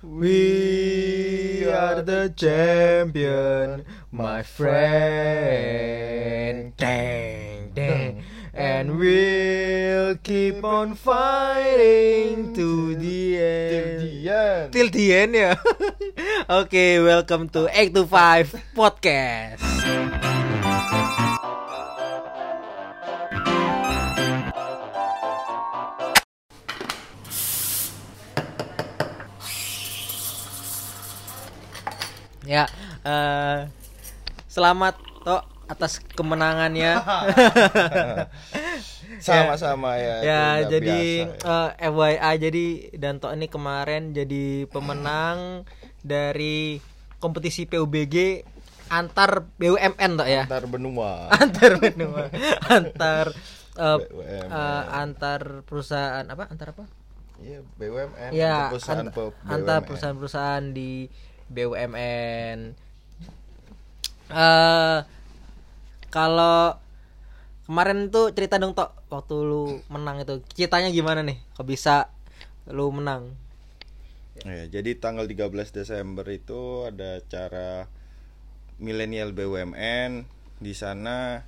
We are the champion, my friend. Dang, dang. And we'll keep on fighting to the end. Dian. Till the end ya. Oke, welcome to 8 to 5 podcast. Eh, selamat Tok atas kemenangannya. Sama-sama ya. ya jadi biasa ya. eh, FYI jadi Danto ini kemarin jadi pemenang dari kompetisi PUBG antar BUMN Tok ya antar benua. antar benua antar eh, BUMN. eh, antar perusahaan apa antar apa Iya, BUMN. ya antar perusahaan-perusahaan di BUMN eh kalau kemarin tuh cerita dong tok waktu lu menang itu ceritanya gimana nih kok bisa lu menang Ya, jadi tanggal 13 Desember itu ada acara milenial BUMN di sana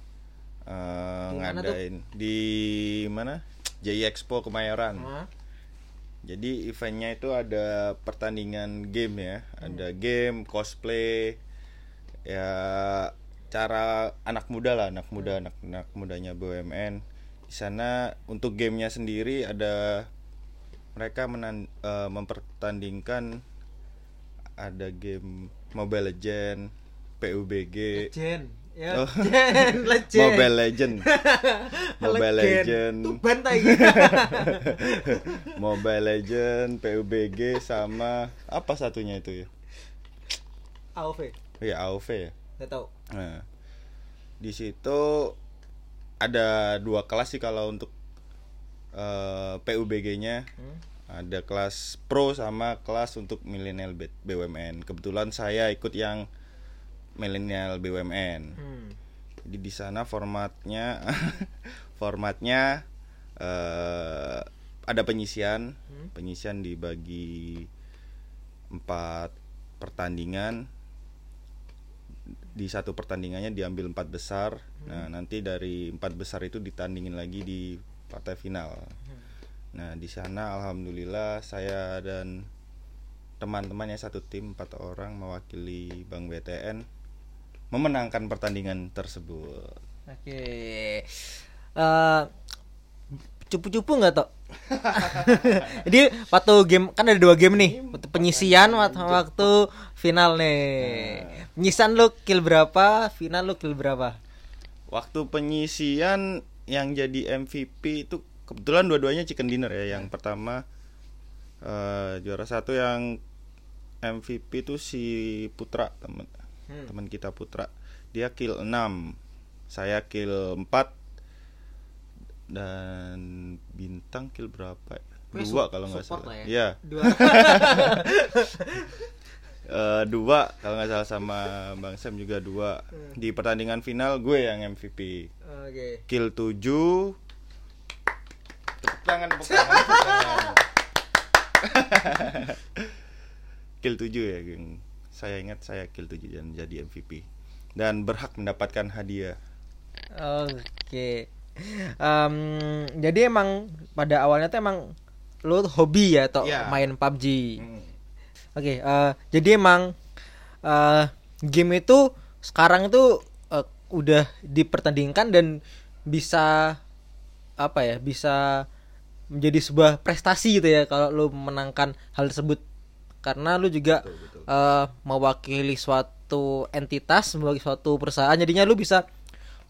eh, Di mana tuh? ngadain di mana? JI Expo Kemayoran. Hah? Jadi eventnya itu ada pertandingan game ya, ada game, cosplay, ya cara anak muda lah, anak muda, anak anak mudanya BUMN. Di sana untuk gamenya sendiri ada mereka menan, eh, mempertandingkan ada game Mobile Legend, PUBG, Legend. Ya Oh. legend legend. Mobile Legend, Mobile Legend, bantai. Mobile Legend, PUBG sama apa satunya itu ya? AOV Ya AOV ya. nggak tahu Nah, di situ ada dua kelas sih kalau untuk eh, PUBG-nya. Hmm? Ada kelas pro sama kelas untuk milenial BUMN. Kebetulan saya ikut yang milenial BUMN. hmm. Jadi di sana formatnya formatnya eh, ada penyisian, Hmm. penyisian dibagi empat pertandingan. Di satu pertandingannya diambil empat besar. Nah nanti dari empat besar itu ditandingin lagi di partai final. Nah di sana alhamdulillah saya dan teman-temannya satu tim empat orang mewakili Bank BTN memenangkan pertandingan tersebut. Oke. Eh cupu-cupu nggak toh? Jadi waktu game kan ada dua game nih, waktu penyisian waktu, waktu final nih. Penyisian lu kill berapa, final lu kill berapa? Waktu penyisian yang jadi MVP itu kebetulan dua-duanya chicken dinner ya. Yang pertama eh, juara satu yang MVP itu si Putra teman Hmm. teman kita Putra. Dia kill 6 Saya kill 4 dan bintang kill berapa? ya? Dua kalau nggak salah. lah ya. Iya. Dua. Eh, dua kalau nggak salah sama Bang Sam juga dua Hmm. di pertandingan final gue yang MVP Oke. kill 7 tepuk tangan tepuk tangan, tepuk tangan. kill 7 ya geng saya ingat saya kill 7 dan jadi MVP dan berhak mendapatkan hadiah Oke. Em, jadi emang pada awalnya tuh emang lu tuh hobi ya toh Iya. main PUBG. Hmm. Oke, eh, jadi emang eh, game itu sekarang itu eh, udah dipertandingkan dan bisa apa ya? Bisa menjadi sebuah prestasi gitu ya kalau lu menangkan hal tersebut. Karena lu juga Betul, betul. eh, mewakili suatu entitas, mewakili suatu perusahaan, jadinya lu bisa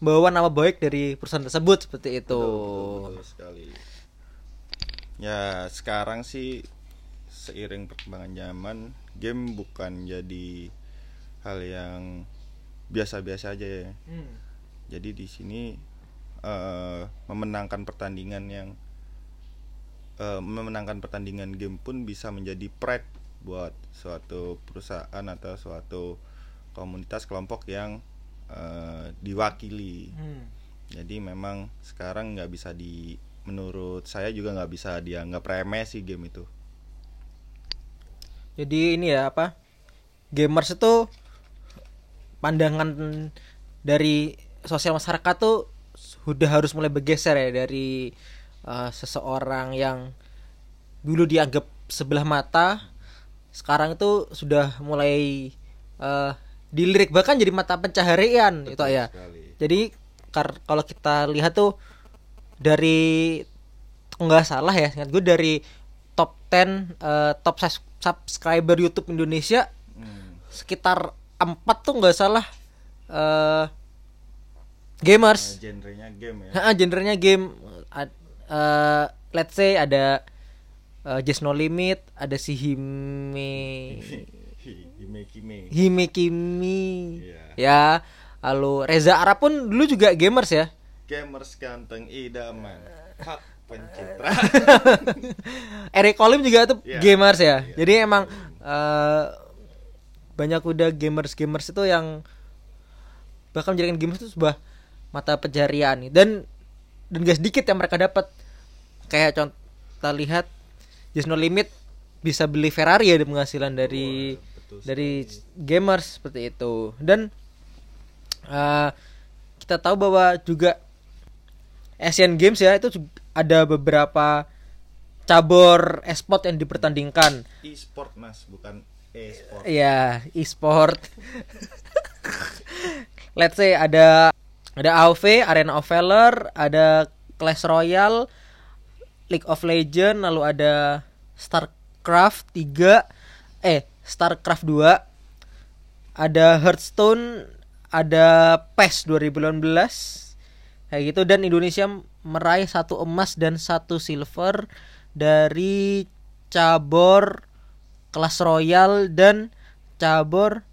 membawa nama baik dari perusahaan tersebut seperti itu. Betul, betul sekali. Ya sekarang sih seiring perkembangan zaman, game bukan jadi hal yang biasa-biasa aja ya. Hmm. Jadi di sini eh, memenangkan pertandingan yang eh, memenangkan pertandingan game pun bisa menjadi pride buat suatu perusahaan atau suatu komunitas kelompok yang eh, diwakili. Hmm. Jadi memang sekarang nggak bisa di menurut saya juga nggak bisa dianggap remeh sih game itu. jadi ini ya apa gamers itu pandangan dari sosial masyarakat tuh sudah harus mulai bergeser ya dari uh, seseorang yang dulu dianggap sebelah mata sekarang itu sudah mulai uh, dilirik bahkan jadi mata pencaharian itu ya sekali. jadi kar- kalau kita lihat tuh dari nggak salah ya ingat gue dari top 10 eh, top subscriber YouTube Indonesia Hmm. sekitar empat tuh nggak salah eh gamers Nah, genrenya game ya. Ha, genrenya game Ad- eh, let's say ada eh, Just No Limit ada si Hime Hime Kime. Hime Kimi Iya. ya lalu Reza Arab pun dulu juga gamers ya Gamers ganteng idaman. Hak pencipta. Eric Olim juga tuh Iya. gamers ya. Iya. Jadi emang eh, banyak udah gamers-gamers itu yang bahkan menjadikan gamers itu sebuah mata pencarian nih. dan dan gak sedikit yang mereka dapat kayak contoh kita lihat Just No Limit bisa beli Ferrari ya penghasilan dari betul dari gamers seperti itu dan eh, kita tahu bahwa juga Asian Games ya itu ada beberapa cabur e-sport yang dipertandingkan. E-sport mas, bukan e-sport. Iya, e-sport. Let's say ada ada AoV, Arena of Valor, ada Clash Royale, League of Legends, lalu ada StarCraft 3, eh StarCraft 2, ada Hearthstone, ada PES 2018, kayak gitu dan Indonesia meraih satu emas dan satu silver dari cabur Clash Royale dan cabur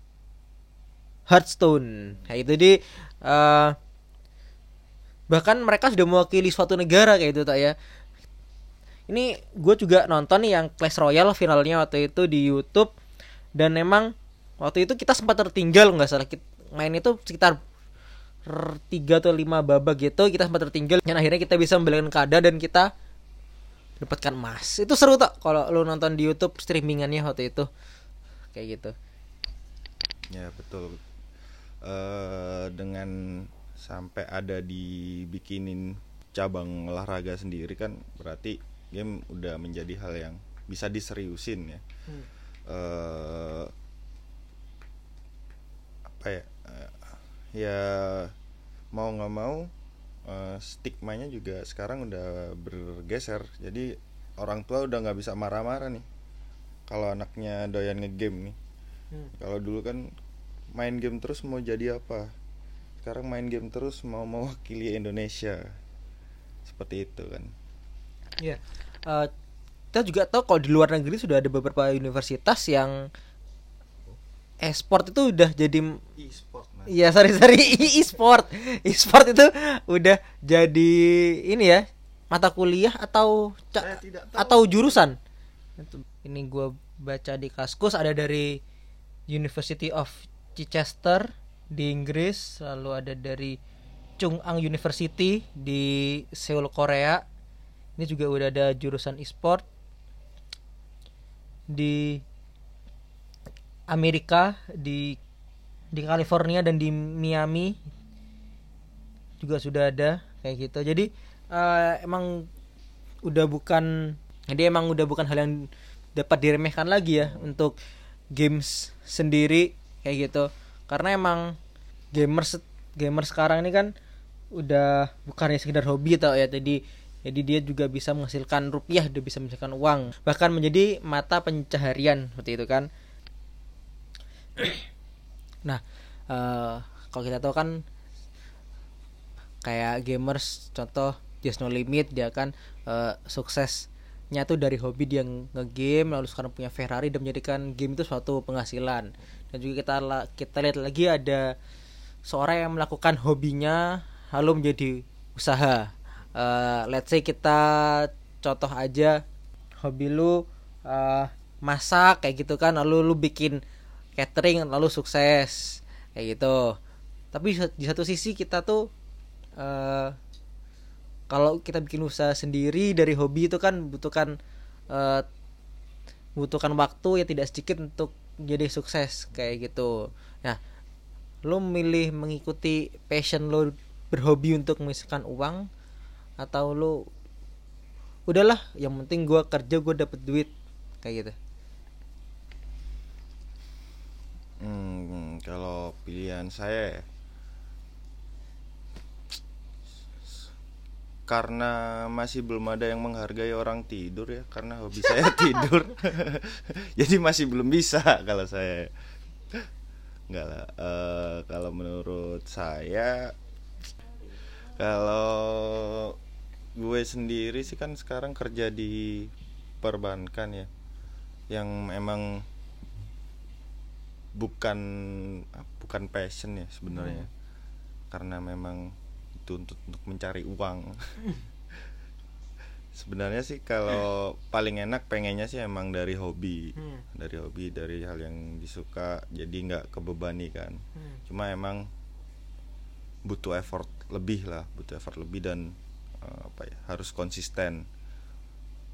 Hearthstone. Kayak itu di eh, bahkan mereka sudah mewakili suatu negara kayak itu tak ya. Ini gue juga nonton yang Clash Royale finalnya waktu itu di YouTube dan memang waktu itu kita sempat tertinggal nggak salah. Kit- main itu sekitar tiga atau lima babak gitu kita sempat tertinggal. Dan akhirnya kita bisa membelikan keadaan dan kita dapatkan emas. Itu seru tak kalau lu nonton di YouTube streamingannya waktu itu. Kayak gitu. Ya betul. eh dengan sampai ada dibikinin cabang olahraga sendiri kan berarti game udah menjadi hal yang bisa diseriusin ya. Eh apa ya? eh, ya mau nggak mau eh, stigmanya juga sekarang udah bergeser. Jadi orang tua udah nggak bisa marah-marah nih kalau anaknya doyan ngegame nih. Kalau dulu kan main game terus mau jadi apa? Sekarang main game terus mau mewakili Indonesia. Seperti itu kan. Iya. Eh, kita juga tahu kalau di luar negeri sudah ada beberapa universitas yang e-sport itu udah jadi E-sport. Iya sorry sorry. E-sport. E-sport itu udah jadi ini ya mata kuliah atau ca- atau jurusan. Ini gua baca di kaskus ada dari University of Chichester di Inggris lalu ada dari Chung Ang University di Seoul Korea. Ini juga udah ada jurusan e-sport di Amerika di di California dan di Miami juga sudah ada kayak gitu. Jadi eh, emang udah bukan jadi emang udah bukan hal yang dapat diremehkan lagi ya untuk games sendiri kayak gitu. Karena emang gamers gamers sekarang ini kan udah bukan hanya sekedar hobi tau ya. Jadi jadi dia juga bisa menghasilkan rupiah dia bisa menghasilkan uang bahkan menjadi mata pencaharian seperti itu kan Nah, eh, kalau kita tahu kan kayak gamers contoh Just No Limit dia kan eh, suksesnya tuh dari hobi dia ngegame lalu sekarang punya Ferrari dan menjadikan game itu suatu penghasilan. Dan juga kita kita lihat lagi ada seorang yang melakukan hobinya lalu menjadi usaha. Eh, let's say kita contoh aja hobi lu eh, masak kayak gitu kan lalu lu bikin catering lalu sukses kayak gitu. Tapi di sa- di satu sisi kita tuh eh kalau kita bikin usaha sendiri dari hobi itu kan butuhkan eh, membutuhkan waktu ya tidak sedikit untuk jadi sukses kayak gitu. Nah lo milih mengikuti passion lo berhobi untuk menghasilkan uang atau lo udahlah yang penting gue kerja gue dapet duit. Kayak gitu. Hmm, kalau pilihan saya ya, karena masih belum ada yang menghargai orang tidur ya karena hobi saya tidur. Jadi masih belum bisa kalau saya. Nggak lah eh, kalau menurut saya kalau gue sendiri sih kan sekarang kerja di perbankan ya yang emang bukan bukan passion ya sebenarnya. Karena memang itu untuk untuk mencari uang. Sebenarnya sih kalau paling enak pengennya sih emang dari hobi. Hmm. dari hobi dari hal yang disuka jadi nggak kebebani kan. Cuma emang butuh effort lebih lah butuh effort lebih dan eh, apa ya harus konsisten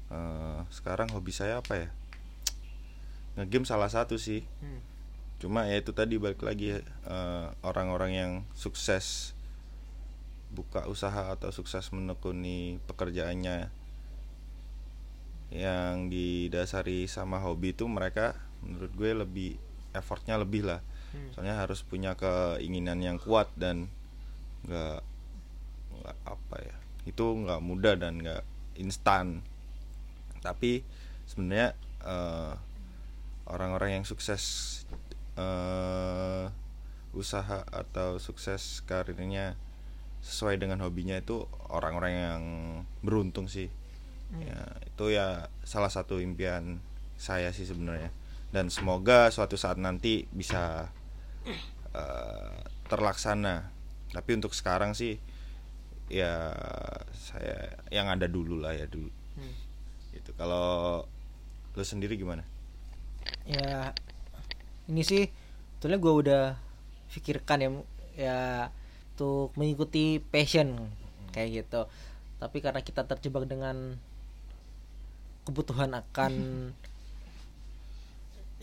Eh, sekarang hobi saya apa ya ngegame salah satu sih Hmm. cuma ya itu tadi balik lagi eh, orang-orang yang sukses buka usaha atau sukses menekuni pekerjaannya yang didasari sama hobi itu mereka menurut gue lebih effortnya lebih lah Hmm. soalnya harus punya keinginan yang kuat dan nggak nggak apa ya itu nggak mudah dan nggak instan. Tapi sebenarnya eh, orang-orang yang sukses eh, usaha atau sukses karirnya sesuai dengan hobinya itu orang-orang yang beruntung sih. Ya itu ya salah satu impian saya sih sebenarnya. Dan semoga suatu saat nanti bisa eh, terlaksana. Tapi untuk sekarang sih ya saya yang ada dulu lah ya dulu. Hmm. gitu. Kalau lu sendiri gimana? Ya ini sih sebetulnya gue udah pikirkan ya ya untuk mengikuti passion kayak gitu. Tapi karena kita terjebak dengan kebutuhan akan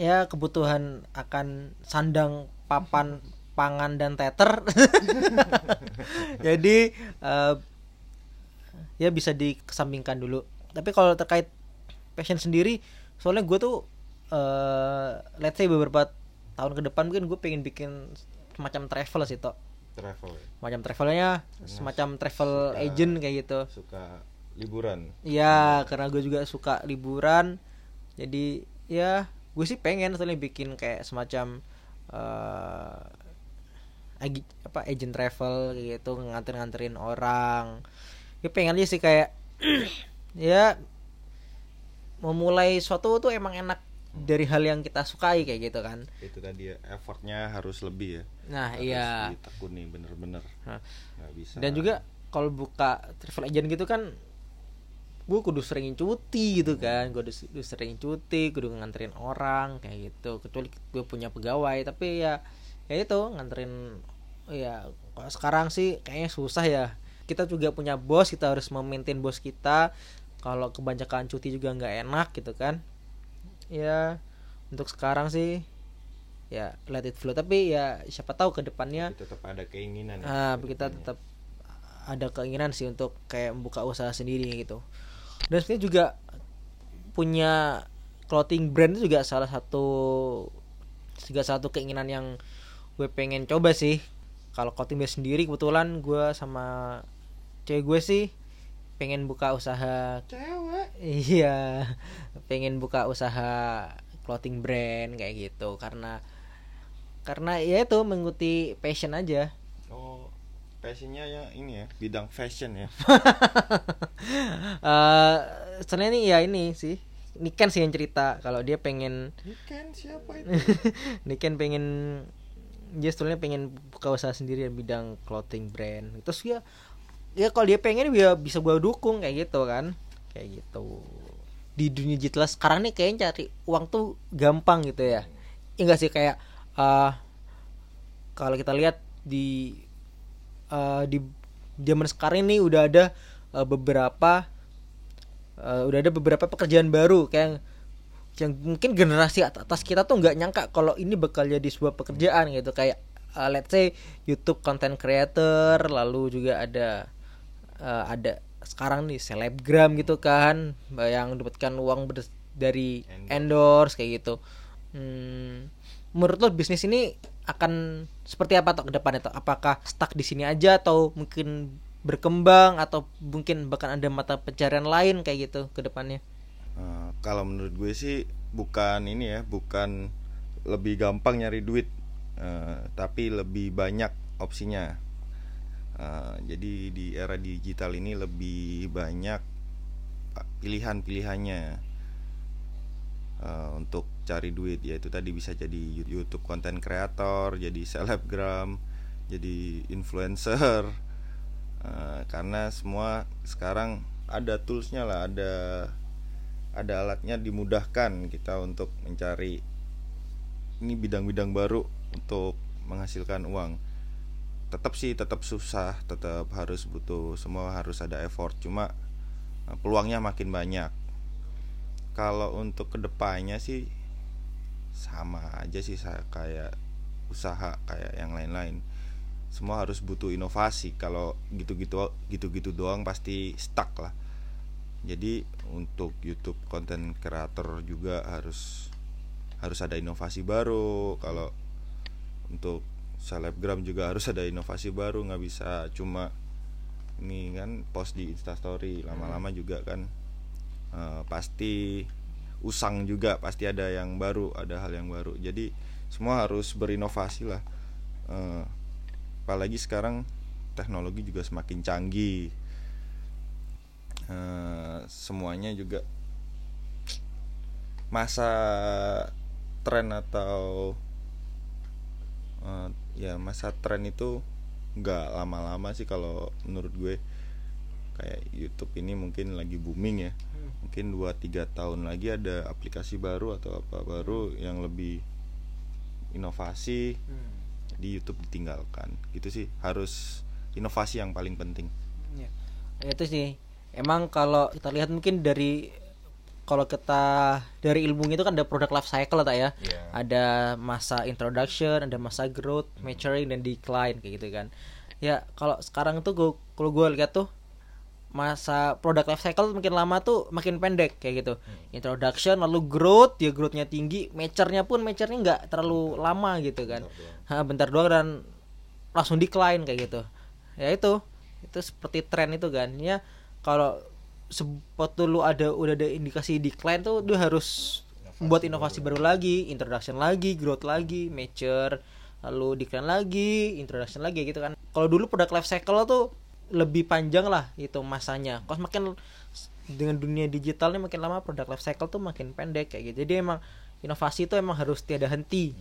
ya kebutuhan akan sandang papan pangan dan teter jadi eh, ya bisa dikesampingkan dulu. Tapi kalau terkait passion sendiri soalnya gue tuh eh let's say beberapa tahun ke depan mungkin gue pengen bikin semacam travel sih toh travel. Macam travelnya semacam travel suka- agent kayak gitu. Suka liburan. Iya, karena gue juga suka liburan. Jadi ya gue sih pengen soalnya bikin kayak semacam eh agi- apa agent travel gitu nganter-nganterin orang. Ya pengen aja sih kayak ya memulai suatu tuh emang enak dari hal yang kita sukai kayak gitu kan. itu tadi ya effortnya harus lebih ya. Nah, harus iya. ditekuni bener-bener. Nah, bisa. Dan juga kalau buka travel agent gitu kan gue kudu sering cuti gitu kan. Gue kudu, kudu sering cuti kudu nganterin orang kayak gitu. Kecuali gue punya pegawai tapi ya ya itu nganterin ya kalau sekarang sih kayaknya susah ya. Kita juga punya bos kita harus memaintain bos kita. Kalau kebanyakan cuti juga nggak enak gitu kan. Ya untuk sekarang sih ya let it flow. Tapi ya siapa tahu ke depannya Tapi tetap ada keinginan ya. ah kita tetap ada keinginan sih untuk kayak membuka usaha sendiri gitu. Dan sebenarnya juga punya clothing brand itu juga salah satu juga satu keinginan yang gue pengen coba sih. Kalau clothing brand sendiri kebetulan gue sama cewek gue sih pengen buka usaha cewek? Iya pengen buka usaha clothing brand kayak gitu. Karena karena ya itu mengikuti passion aja. Oh passionnya ya ini ya bidang fashion ya. Eh sebenarnya ini ya ini sih Niken sih yang cerita kalau dia pengen Niken siapa itu? Niken pengen dia sebetulnya pengen buka usaha sendiri di bidang clothing brand. Terus ya ya kalau dia pengen dia bisa gua dukung kayak gitu kan. Kayak gitu. Di dunia digital sekarang nih kayaknya cari uang tuh gampang gitu ya. Enggak sih? Kayak eh kalau kita lihat di eh, di zaman sekarang ini udah ada eh, beberapa eh, udah ada beberapa pekerjaan baru. Kayak yang mungkin generasi atas kita tuh nggak nyangka kalau ini bakal jadi sebuah pekerjaan gitu. Kayak uh, let's say YouTube content creator lalu juga ada uh, ada sekarang nih selebgram gitu kan yang dapatkan uang dari endorse. kayak gitu. Hmm, menurut lo bisnis ini akan seperti apa tuh ke depannya tuh apakah stuck di sini aja atau mungkin berkembang atau mungkin bahkan ada mata pencarian lain kayak gitu ke depannya uh, kalau menurut gue sih bukan ini ya bukan lebih gampang nyari duit uh, tapi lebih banyak opsinya. Uh, jadi di era digital ini lebih banyak pilihan-pilihannya. Uh, untuk cari duit yaitu tadi bisa jadi YouTube content creator jadi selebgram jadi influencer. Uh, karena semua sekarang ada toolsnya lah ada ada alatnya dimudahkan kita untuk mencari ini bidang-bidang baru untuk menghasilkan uang. Tetap sih tetap susah tetap harus butuh semua harus ada effort cuma eh, peluangnya makin banyak. Kalau untuk ke depannya sih sama aja sih kayak usaha kayak yang lain-lain. Semua harus butuh inovasi. Kalau gitu-gitu gitu-gitu doang pasti stuck lah jadi untuk YouTube konten kreator juga harus harus ada inovasi baru. Kalau untuk selebgram juga harus ada inovasi baru. Nggak bisa cuma ini kan post di instastory lama-lama hmm. juga kan uh, pasti usang juga pasti ada yang baru ada hal yang baru. Jadi semua harus berinovasi lah. Uh, apalagi sekarang teknologi juga semakin canggih Eh, semuanya juga masa tren atau uh, ya masa tren itu nggak lama-lama sih kalau menurut gue kayak YouTube ini mungkin lagi booming ya hmm. mungkin 2-3 tahun lagi ada aplikasi baru atau apa baru yang lebih inovasi hmm. di YouTube ditinggalkan gitu sih harus inovasi yang paling penting ya. itu sih emang kalau kita lihat mungkin dari kalau kita dari ilmu itu kan ada produk life cycle tak ya yeah. ada masa introduction ada masa growth maturing dan decline kayak gitu kan ya kalau sekarang tuh gua kalau gue lihat tuh masa produk life cycle makin lama tuh makin pendek kayak gitu hmm. introduction lalu growth ya growthnya tinggi maturenya pun maturenya nggak terlalu bentar. lama gitu kan bentar doang. Ha, bentar doang dan langsung decline kayak gitu ya itu itu seperti tren itu kan ya kalau sepatu lu ada udah ada indikasi decline tuh lu harus buat inovasi baru. baru lagi, introduction lagi, growth lagi, mature, lalu decline lagi, introduction lagi gitu kan. Kalau dulu produk life cycle tuh lebih panjang lah itu masanya. Kalau makin dengan dunia digitalnya makin lama produk life cycle tuh makin pendek kayak gitu. Jadi emang inovasi itu emang harus tiada henti.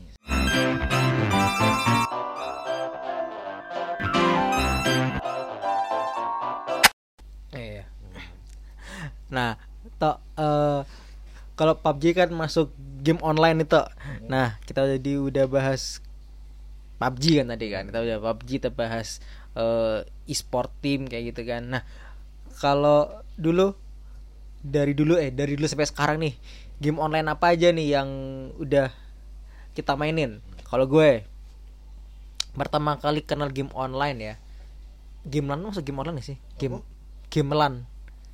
Nah, toh uh, kalau PUBG kan masuk game online itu. Nah, kita jadi udah bahas PUBG kan tadi kan. Kita udah PUBG kita bahas uh, e-sport team kayak gitu kan. Nah, kalau dulu dari dulu eh dari dulu sampai sekarang nih, game online apa aja nih yang udah kita mainin? Kalau gue pertama kali kenal game online ya. Game LAN maksud game online sih? Game game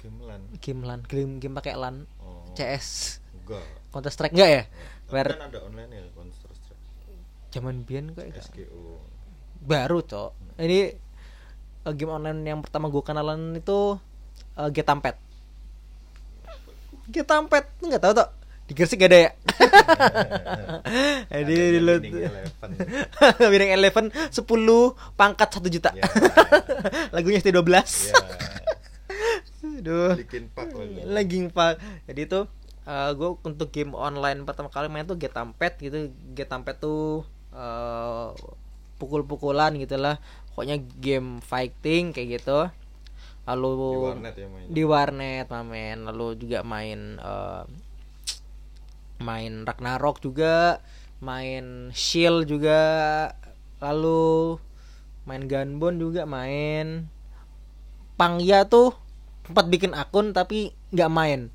Game LAN game LAN game game pakai LAN. Oh, CS enggak. Counter Strike enggak ya? Where... kan ada online ya Counter Strike. Zaman bian kok ya SGO baru cok. Hmm. ini uh, game online yang pertama gue kenalan itu uh, Getampet Getampet nggak tahu tuh di Gresik gak ada ya? Jadi di lu Winning Eleven sepuluh pangkat satu juta. Yeah. lagunya ST12 yeah. Aduh. Linkin Park lagi. Linkin Park. Jadi itu uh, eh, gue untuk game online pertama kali main tuh Getampet gitu. Getampet tuh uh, pukul-pukulan gitulah. Pokoknya game fighting kayak gitu. Lalu di warnet ya main. Di warnet main. Lalu juga main uh, main Ragnarok juga, main Shield juga, lalu main Gunbone juga main. Pangya tuh sempat bikin akun tapi nggak main.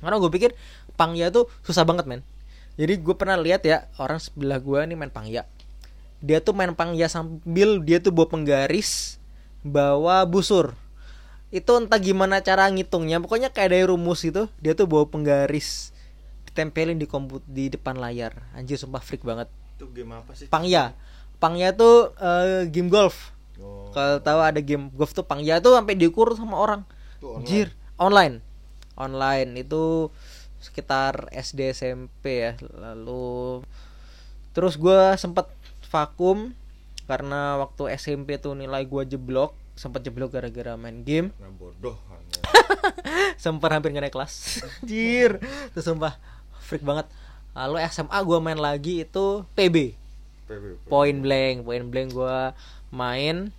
Karena gue pikir pangya tuh susah banget men. Jadi gue pernah lihat ya orang sebelah gue nih main pangya. Dia tuh main pangya sambil dia tuh bawa penggaris bawa busur. Itu entah gimana cara ngitungnya pokoknya kayak dari rumus gitu. Dia tuh bawa penggaris ditempelin di komput di depan layar. Anjir sumpah freak banget. Itu game apa sih? pangya. Pangya tuh eh, game golf. Oh, kalau tahu ada game golf tuh pangya tuh sampai diukur sama orang itu online. Anjir, online. Online itu sekitar SD SMP ya. Lalu terus gua sempat vakum karena waktu SMP tuh nilai gua jeblok, sempat jeblok gara-gara main game, Nah, bodoh hanya. sempat hampir nggak naik kelas. Anjir, itu sumpah freak banget. Lalu SMA gua main lagi itu PB, PB. point blank, point blank gua main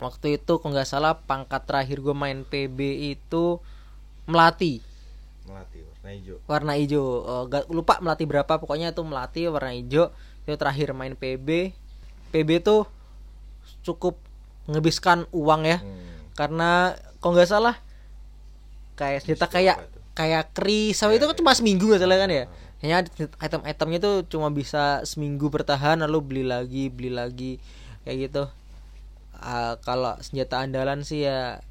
waktu itu kalau nggak salah pangkat terakhir gue main PB itu melati. Melati warna hijau. warna hijau. Eh, gak lupa melati berapa pokoknya itu melati warna hijau. Itu terakhir main PB PB tuh cukup menghabiskan uang ya. Hmm. karena kalau nggak salah kayak Mesti kayak kayak krisau Ya, itu kan ya. cuma seminggu nggak salah kan ya? Hanya item-itemnya tuh cuma bisa seminggu bertahan lalu beli lagi beli lagi kayak gitu Ah, kalau senjata andalan sih ya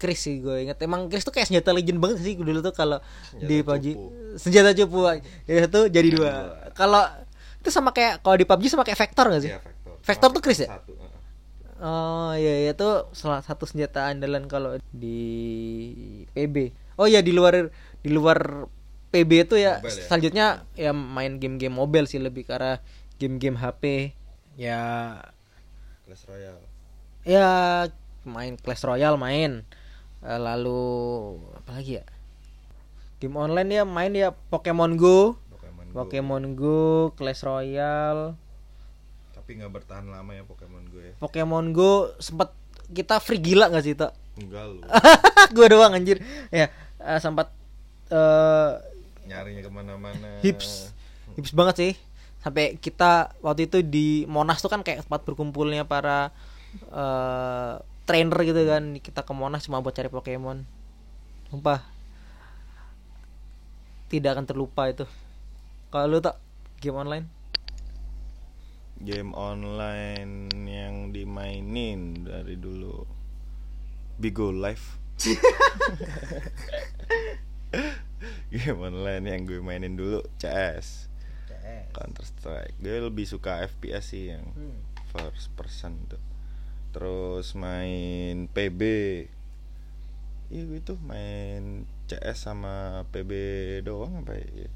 Chris sih gue inget emang Chris tuh kayak senjata legend banget sih dulu tuh kalau di PUBG cupu. senjata cupu ya satu jadi dua kalau itu sama kayak kalau di PUBG sama kayak Vector gak sih Iya, Vector. Vector tuh Chris ya? Satu. Oh iya itu salah satu senjata andalan kalau di PB. Oh iya di luar di luar PB itu ya Mobile ya? selanjutnya ya main game-game mobile sih lebih ke arah game-game HP. Ya Clash Royale. ya main Clash Royale main. Eh, Lalu apa lagi ya? Game online ya main ya Pokemon Go, Pokemon Go. Pokemon Go, Clash Royale. Tapi nggak bertahan lama ya Pokemon Go ya. Pokemon Go sempet kita free gila gak sih tak? Enggak lu. gue doang anjir ya eh, sempat eh Nyarinya ke mana-mana. hips hips banget sih sampai kita waktu itu di Monas tuh kan kayak tempat berkumpulnya para eh trainer gitu kan kita ke Monas cuma buat cari Pokemon sumpah tidak akan terlupa itu kalau lu tak game online Game online yang dimainin dari dulu. Bigo Live. Game online yang gue mainin dulu CS. Counter Strike. Gue lebih suka FPS sih yang first person tuh. Terus main PB. Iya gue tuh main CS sama PB doang apa ya?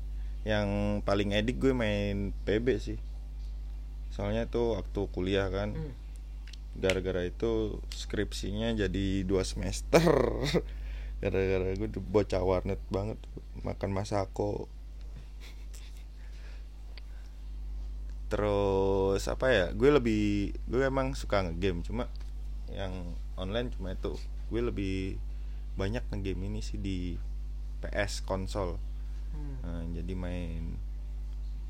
Yang paling edik gue main PB sih. Soalnya tuh waktu kuliah kan. Hmm. Gara-gara itu skripsinya jadi dua semester. Gara-gara gue bocah warnet banget makan masako. Terus apa ya? Gue lebih gue emang suka ngegame cuma yang online cuma itu. Gue lebih banyak ngegame ini sih di PS konsol. Nah, jadi main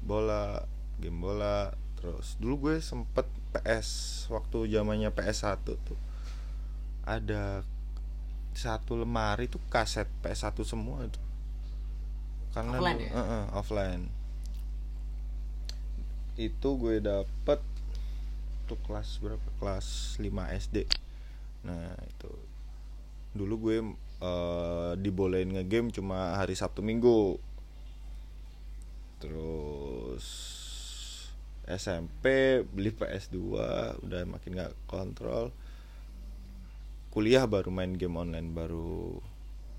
bola, game bola. Terus dulu gue sempet PS waktu zamannya PS1 tuh. Ada satu lemari tuh kaset PS1 semua itu. Karena Offline dulu- ya? Heeh, offline. Itu gue dapet tuh kelas berapa? Kelas 5 SD. Nah, itu dulu gue eh, dibolehin ngegame cuma hari Sabtu Minggu terus SMP beli PS2 udah makin gak kontrol kuliah baru main game online baru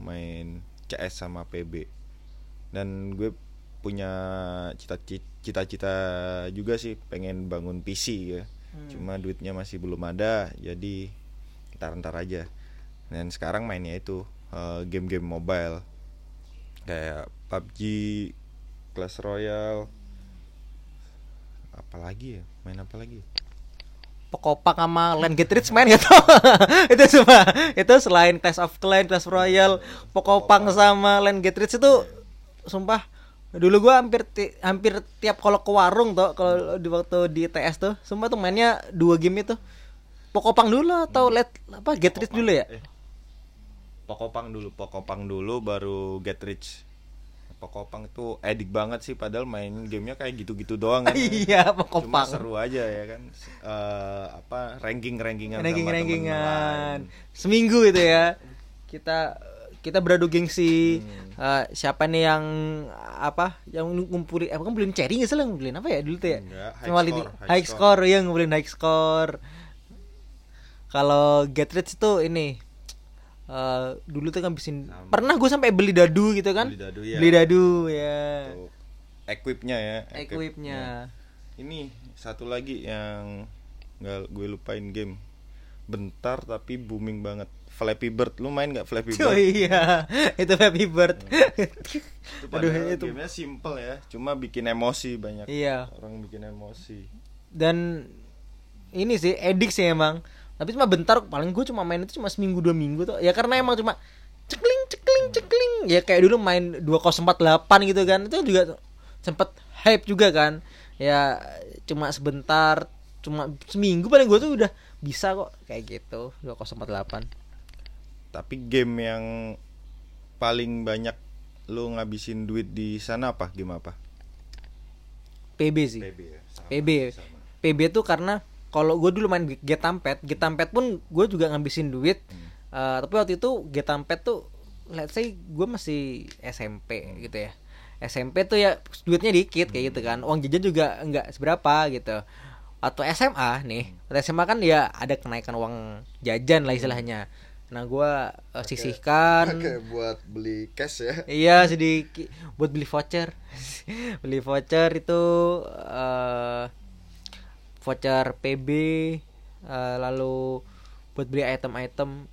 main CS sama PB dan gue punya cita-ci- cita-cita juga sih pengen bangun PC ya. Cuma duitnya masih belum ada jadi ntar-ntar aja. Dan sekarang mainnya itu eh, game-game mobile. Kayak PUBG Clash Royale. Apalagi ya? Main apa lagi? Pokopak sama Land Get Rich main gitu. Itu semua. Itu selain Clash of Clans Clash Royale Pokopang sama Land Get Rich itu sumpah dulu gua hampir ti- hampir tiap kalau ke warung tuh kalau di waktu di TS tuh sumpah tuh mainnya dua game itu Pokopang dulu atau Let apa Get Rich dulu ya Eh, Pokopang dulu, Pokopang dulu baru Get Rich. Pokopang itu edik banget sih padahal main gamenya kayak gitu-gitu doang kan. iya Cuma pokopang seru aja ya kan. Eh, apa ranking-rankingan sama ranking temen-temen rankingan lain. seminggu itu ya kita kita beradu gengsi. Hmm. Eh, siapa nih yang apa yang ngumpulin apa ngumpulin cherry nggak salah ngumpulin apa ya dulu tuh ya? Enggak, high Cuma score, high high score. ya ngumpulin high score. Kalau get rich tuh ini eh dulu tuh ngabisin Sama. pernah gue sampai beli dadu gitu kan? Beli dadu, ya. beli dadu ya equipnya ya equipnya. Ini satu lagi yang nggak gue lupain game. Bentar tapi booming banget Flappy Bird. Lu main nggak Flappy oh Bird? iya. Itu Happy Bird. Itu aduh itu gamenya simple ya. Cuma bikin emosi banyak. Iya. orang bikin emosi. Dan ini sih edik sih emang. Tapi cuma bentar paling gue cuma main itu cuma seminggu dua minggu tuh. Ya karena emang cuma cekling cekling cekling. Ya kayak dulu main 2048 gitu kan. Itu juga sempet hype juga kan. Ya cuma sebentar cuma seminggu paling gue tuh udah bisa kok. Kayak gitu 2048 tapi game yang paling banyak lu ngabisin duit di sana apa? Game apa? PB sih. PB ya sama, PB sama. PB tuh karena kalau gue dulu main Getampet Getampet pun gue juga ngabisin duit. Hmm. Eh, tapi waktu itu Getampet tuh let's say gue masih SMP Hmm. gitu ya. SMP tuh ya duitnya dikit kayak gitu kan. Uang jajan juga nggak seberapa gitu. Atau SMA nih. Hmm. SMA kan ya ada kenaikan uang jajan lah istilahnya nah gue eh, sisihkan Pakai buat beli cash ya. Iya sedikit buat beli voucher. beli voucher itu eh voucher PB eh, lalu buat beli item-item.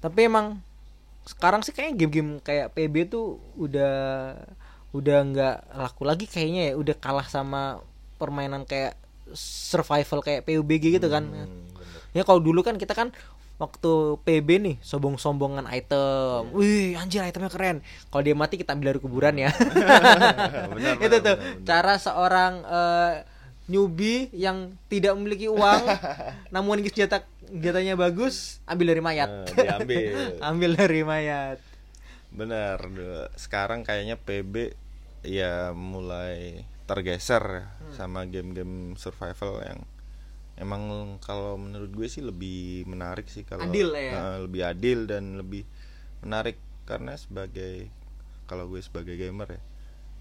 Tapi emang sekarang sih kayaknya game-game kayak PB tuh udah udah nggak laku lagi kayaknya ya, udah kalah sama permainan kayak survival kayak PUBG gitu kan. Ya kalau dulu kan kita kan waktu PB nih sombong-sombongan item. Wih, anjir itemnya keren. Kalau dia mati kita ambil dari kuburan ya. Benar, Itu tuh benar, benar. cara seorang eh, newbie yang tidak memiliki uang namun senjata senjatanya bagus, ambil dari mayat. Eh, diambil. ambil dari mayat. Benar. Sekarang kayaknya PB ya mulai tergeser ya Hmm. sama game-game survival yang emang kalau menurut gue sih lebih menarik sih kalau Adil ya? Eh, lebih adil dan lebih menarik. Karena sebagai kalau gue sebagai gamer ya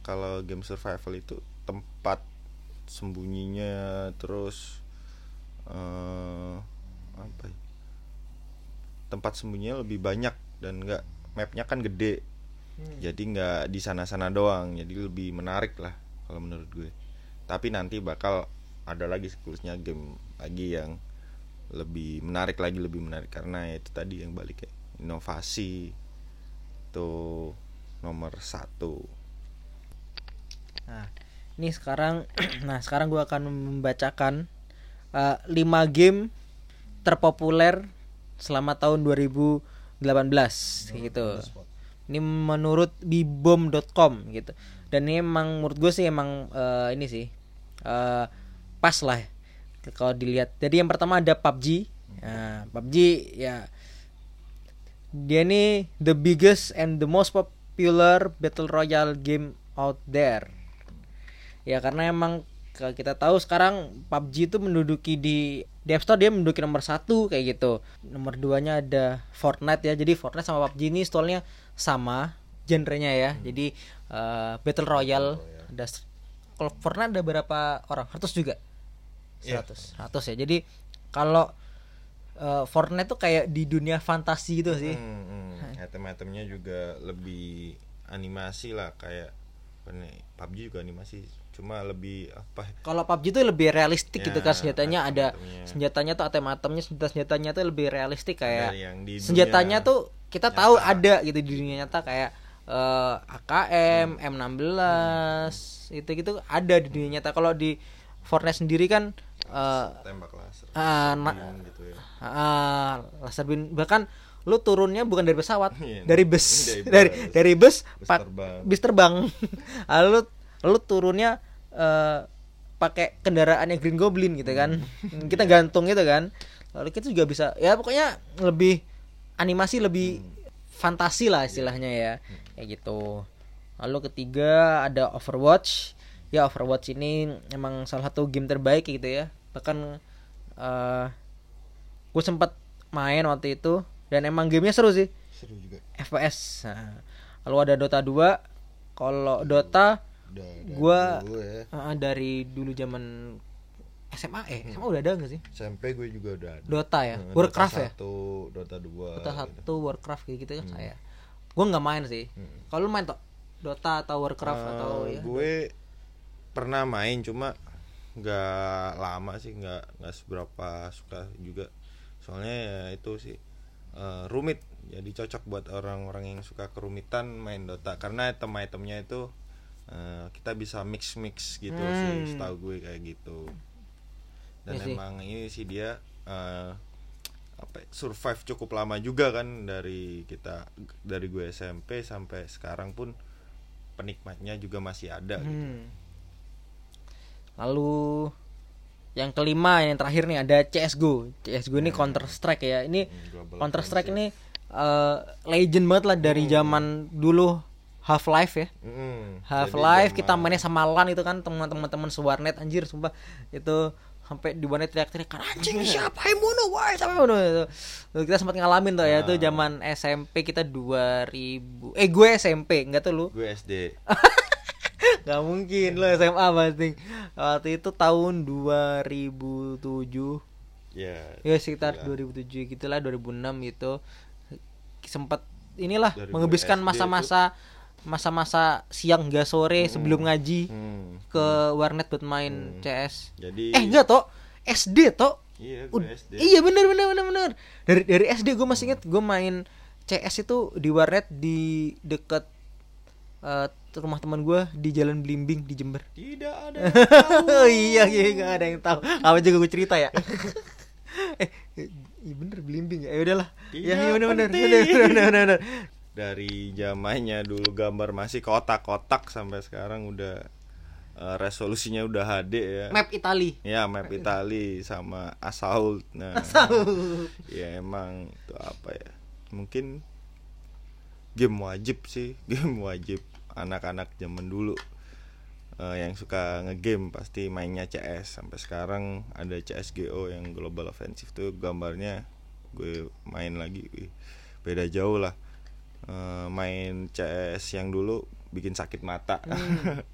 kalau game survival itu tempat sembunyinya terus eh apa ya, tempat sembunyinya lebih banyak dan nggak mapnya kan gede. Jadi nggak di sana sana doang. Jadi lebih menarik lah kalau menurut gue. Tapi nanti bakal ada lagi siklusnya game lagi yang lebih menarik lagi lebih menarik karena itu tadi yang balik ya inovasi itu nomor satu Nah, ini sekarang nah sekarang gua akan membacakan 5 game terpopuler selama tahun 2018 gitu. Ini menurut bibom.com gitu. Dan ini emang menurut gue sih emang eh, ini sih eh, pas lah kalau dilihat. Jadi yang pertama ada PUBG. Nah, PUBG ya dia ini the biggest and the most popular battle royale game out there. Ya karena emang ke- kita tahu sekarang PUBG itu menduduki di di App Store dia menduduki nomor satu kayak gitu. Nomor duanya ada Fortnite ya. Jadi Fortnite sama PUBG ini stolnya sama genrenya ya. Jadi eh, battle royale ada s- kalau Fortnite ada berapa orang? 100 juga. Iya. 100. 100 ya. Jadi kalau eh, Fortnite tuh kayak di dunia fantasi gitu sih. Hmm, hmm. item-itemnya juga lebih animasi lah kayak nih, PUBG juga animasi cuma lebih apa Kalau PUBG tuh lebih realistik gitu kan Ya, senjatanya ada senjatanya tuh item-itemnya senjata senjatanya tuh lebih realistik kayak yang di senjatanya tuh kita nyata. tahu ada gitu di dunia nyata kayak eh, AKM, M16 itu gitu ada di dunia nyata. Kalau di Fortnite sendiri kan eh, tembak laser na- beam gitu ya ah, laser beam bahkan lu turunnya bukan dari pesawat, Iya, dari bus, dari dari bus. dari bus, Bus pak terbang. bis terbang. Lalu lu turunnya eh, pakai kendaraan yang Green Goblin gitu kan. Hmm. Kita gantung gitu kan. Lalu kita juga bisa ya pokoknya lebih animasi lebih fantasi lah istilahnya ya kayak gitu lalu ketiga ada Overwatch ya Overwatch ini emang salah satu game terbaik gitu ya. Bahkan eh gue sempat main waktu itu dan emang gamenya seru sih. Seru juga. FPS nah, lalu ada Dota 2 kalau Dota dulu ya. eh, dari dulu zaman SMA eh SMA udah ada nggak sih? SMP gue juga udah ada. Dota ya? Nah, Warcraft Dota ya? 1, Dota 2. Dota gitu. 1 Warcraft kayak gitu kan saya. Gue nggak main sih. Kalau lu main toh Dota atau Warcraft Eh, atau ya? gue pernah main cuma nggak lama sih nggak nggak seberapa suka juga soalnya ya itu sih eh, rumit jadi cocok buat orang-orang yang suka kerumitan main Dota karena item-itemnya itu eh, kita bisa mix mix gitu Hmm. sih setahu gue kayak gitu dan sih. emang ini sih dia eh, apa ya, survive cukup lama juga kan dari kita dari gue SMP sampai sekarang pun penikmatnya juga masih ada gitu. Hmm. lalu yang kelima yang terakhir nih ada CS:GO CS:GO ini Counter Strike ya. Ini Global Counter Strike ini eh, legend banget lah dari zaman dulu Half Life ya Half Life kita mainnya sama LAN itu kan teman-teman teman sewarnet anjir sumpah. Itu sampai di warnet teriak-teriak kan anjing siapa yang bunuh? Wah siapa yang bunuh? Itu kita sempat ngalamin tuh ya itu zaman SMP kita 2000 eh gue SMP enggak tuh lu? Gue SD nggak mungkin lo SMA pasti waktu itu tahun 2007 ya ya sekitar Iya. 2007 gitulah 2006 gitu. Sempat inilah SD masa-masa masa-masa siang hingga sore sebelum ngaji Hmm, ke warnet buat main CS. jadi Eh enggak toh, SD toh. iya gue SD Iya bener bener bener bener. Dari dari SD gue masih inget gue main CS itu di warnet di dekat eh, rumah teman gue di Jalan Blimbing di Jember. tidak ada oh iya iya nggak ada yang tahu. Apa juga gue cerita ya. eh iya bener Blimbing ya. Ya udahlah. Ya, Tidak iya bener bener bener bener bener. bener. dari zamannya dulu gambar masih kotak-kotak sampai sekarang udah eh, resolusinya udah HD ya Map Itali. ya map Itali sama Assault nah ya emang itu apa ya mungkin game wajib sih game wajib anak-anak zaman dulu Eh, yang suka ngegame pasti mainnya CS sampai sekarang ada CSGO yang Global Offensive. Tuh gambarnya gue main lagi wih, beda jauh lah. Eh, main CS yang dulu bikin sakit mata.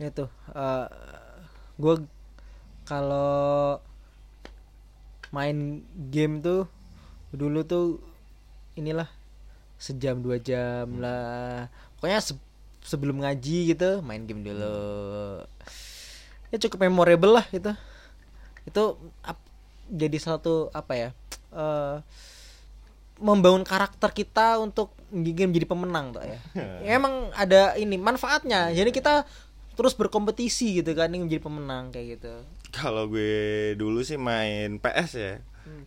Itu gue kalau main game tuh dulu tuh inilah sejam dua jam lah. Pokoknya se- sebelum ngaji gitu main game dulu. Ya cukup memorable lah itu. Itu ap- jadi satu apa ya eh, membangun karakter kita untuk ingin menjadi pemenang tuh ya. Ya, emang ada ini manfaatnya. Jadi kita terus berkompetisi gitu kan ingin menjadi pemenang kayak gitu. Kalau gue dulu sih main PS ya.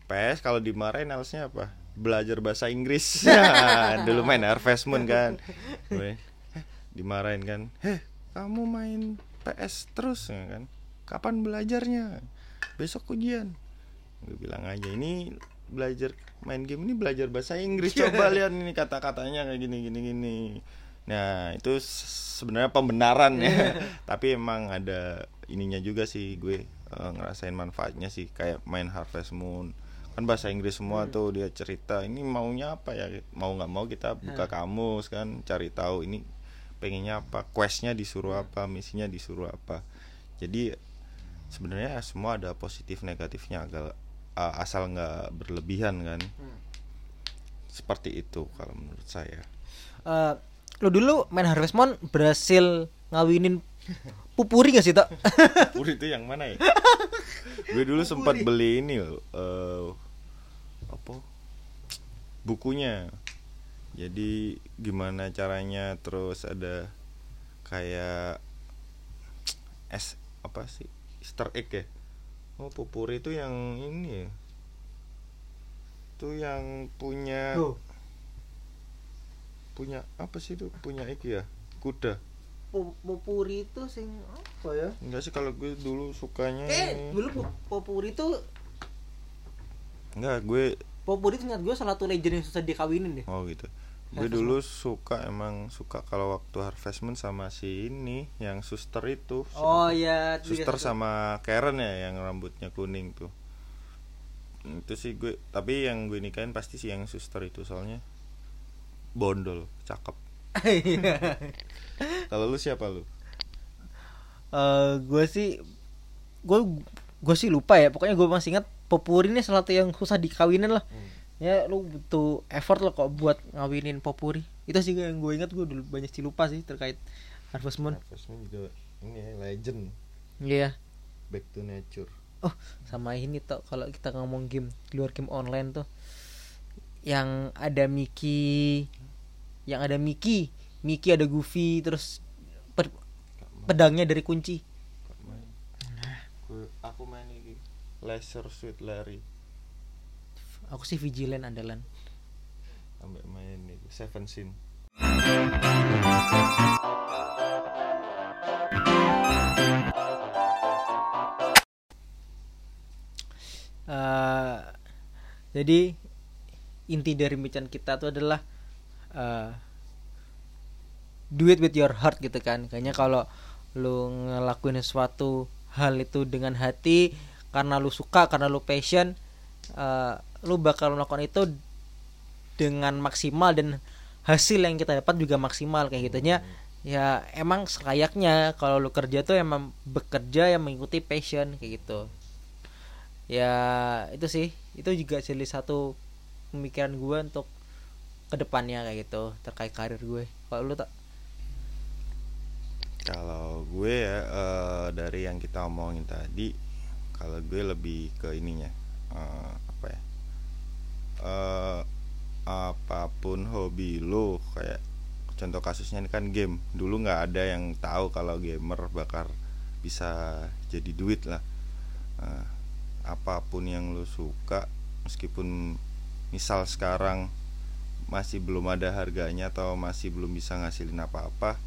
PS kalau dimarahin harusnya apa? Belajar bahasa Inggris. Ya, dulu main Harvest Moon kan. Gue "Eh, dimarahin kan. "Heh, kamu main PS terus ya kan? Kapan belajarnya? Besok ujian." Gue bilang aja ini belajar main game ini belajar bahasa Inggris. Coba lihat ini kata-katanya kayak gini gini gini. Nah, itu sebenarnya pembenaran ya. Tapi emang ada ininya juga sih gue eh, ngerasain manfaatnya sih kayak main Harvest Moon. Kan bahasa Inggris semua tuh dia cerita ini maunya apa ya? Mau nggak mau kita buka kamus kan cari tahu ini pengennya apa, questnya disuruh apa, misinya disuruh apa. Jadi sebenarnya semua ada positif negatifnya agak asal nggak berlebihan kan. Seperti itu kalau menurut saya. Eh, lo dulu main Harvest Moon berhasil ngawinin pupuri gak sih tak Puri itu yang mana ya? gue dulu sempat beli ini loh, eh, apa? Bukunya. Jadi gimana caranya terus ada kayak es apa sih? Easter egg ya? Oh, pupuri itu yang ini ya. Itu yang punya Tuh. punya apa sih itu? Punya iki ya? Kuda. Pu- pupuri itu sing apa ya Enggak sih kalau gue dulu sukanya eh dulu pu- pupuri itu Enggak, gue Popuri itu ingat gue salah satu legend yang susah dikawinin deh. Oh gitu. Gue Harvest dulu suka emang suka kalau waktu Harvest Moon sama si ini yang suster itu. Oh iya, Suster sama Karen ya yang rambutnya kuning tuh. Itu sih gue, tapi yang gue nikahin pasti sih yang suster itu soalnya bondol, cakep. Kalau lu siapa lu? Eh, gue sih gue gue sih lupa ya pokoknya gue masih ingat popuri ini salah satu yang susah dikawinin lah. Ya lu butuh effort lo kok buat ngawinin popuri. Itu sih yang gue ingat gue dulu banyak sih lupa sih terkait Harvest Moon. Harvest Moon juga ini ya, legend. Iya. Back to nature. Oh sama ini tuh kalau kita ngomong game di luar game online tuh yang ada Mickey yang ada Mickey Mickey ada Goofy terus pedangnya dari kunci. Gue, aku main Leisure Suit Larry. Aku sih vigilant andalan. Sampai main itu Seven Sin. Eh, jadi inti dari pembicaraan kita tuh adalah eh, do it with your heart gitu kan. Kayaknya kalau lu ngelakuin sesuatu hal itu dengan hati karena lu suka karena lu passion eh, lu bakal melakukan itu dengan maksimal dan hasil yang kita dapat juga maksimal kayak gitunya. Ya emang selayaknya kalau lu kerja tuh emang bekerja yang mengikuti passion kayak gitu. Ya itu sih. Itu juga jadi satu pemikiran gue untuk ke depannya kayak gitu terkait karir gue. Kalau lu tak Kalau gue ya eh, dari yang kita omongin tadi, kalau gue lebih ke ininya eh, apa ya? Eh, apa pun hobi lu kayak contoh kasusnya ini kan game. Dulu nggak ada yang tahu kalau gamer bakal bisa jadi duit lah. Eh, apa pun yang lu suka, meskipun misal sekarang masih belum ada harganya atau masih belum bisa ngasilin apa-apa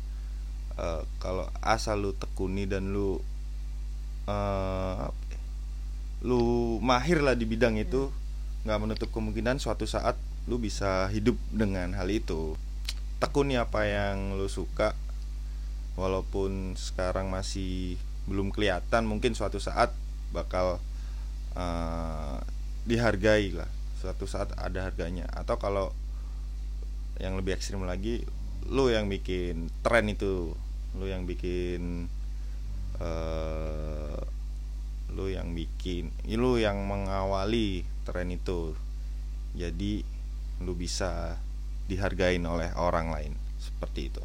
eh, kalau asal lu tekuni dan lu ya, lu mahir lah di bidang itu nggak menutup kemungkinan suatu saat lu bisa hidup dengan hal itu. Tekuni apa yang lu suka. Walaupun sekarang masih belum kelihatan mungkin suatu saat bakal eh, dihargai lah. Suatu saat ada harganya. Atau kalau yang lebih ekstrim lagi lu yang bikin tren itu. Lu yang bikin eh lu yang bikin lu yang mengawali tren itu. Jadi lu bisa dihargain oleh orang lain seperti itu.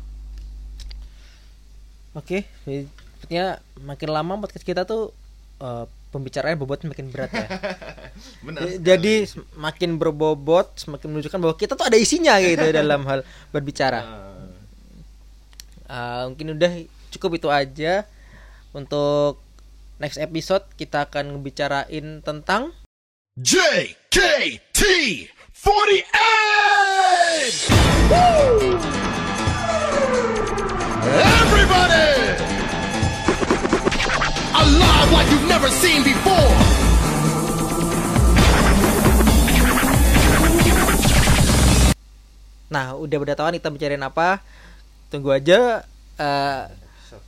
Oke sepertinya makin lama podcast kita tuh eh, pembicaraan bobot makin berat ya. Benar jadi semakin berbobot semakin menunjukkan bahwa kita tuh ada isinya gitu dalam hal berbicara. Uh, mungkin udah cukup itu aja untuk next episode kita akan ngebicarain tentang JKT 48! Woo! Everybody! Alive like you've never seen before! nah udah berdatawan kita bicarain apa tunggu aja eh,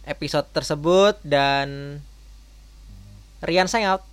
episode tersebut dan Rian sign out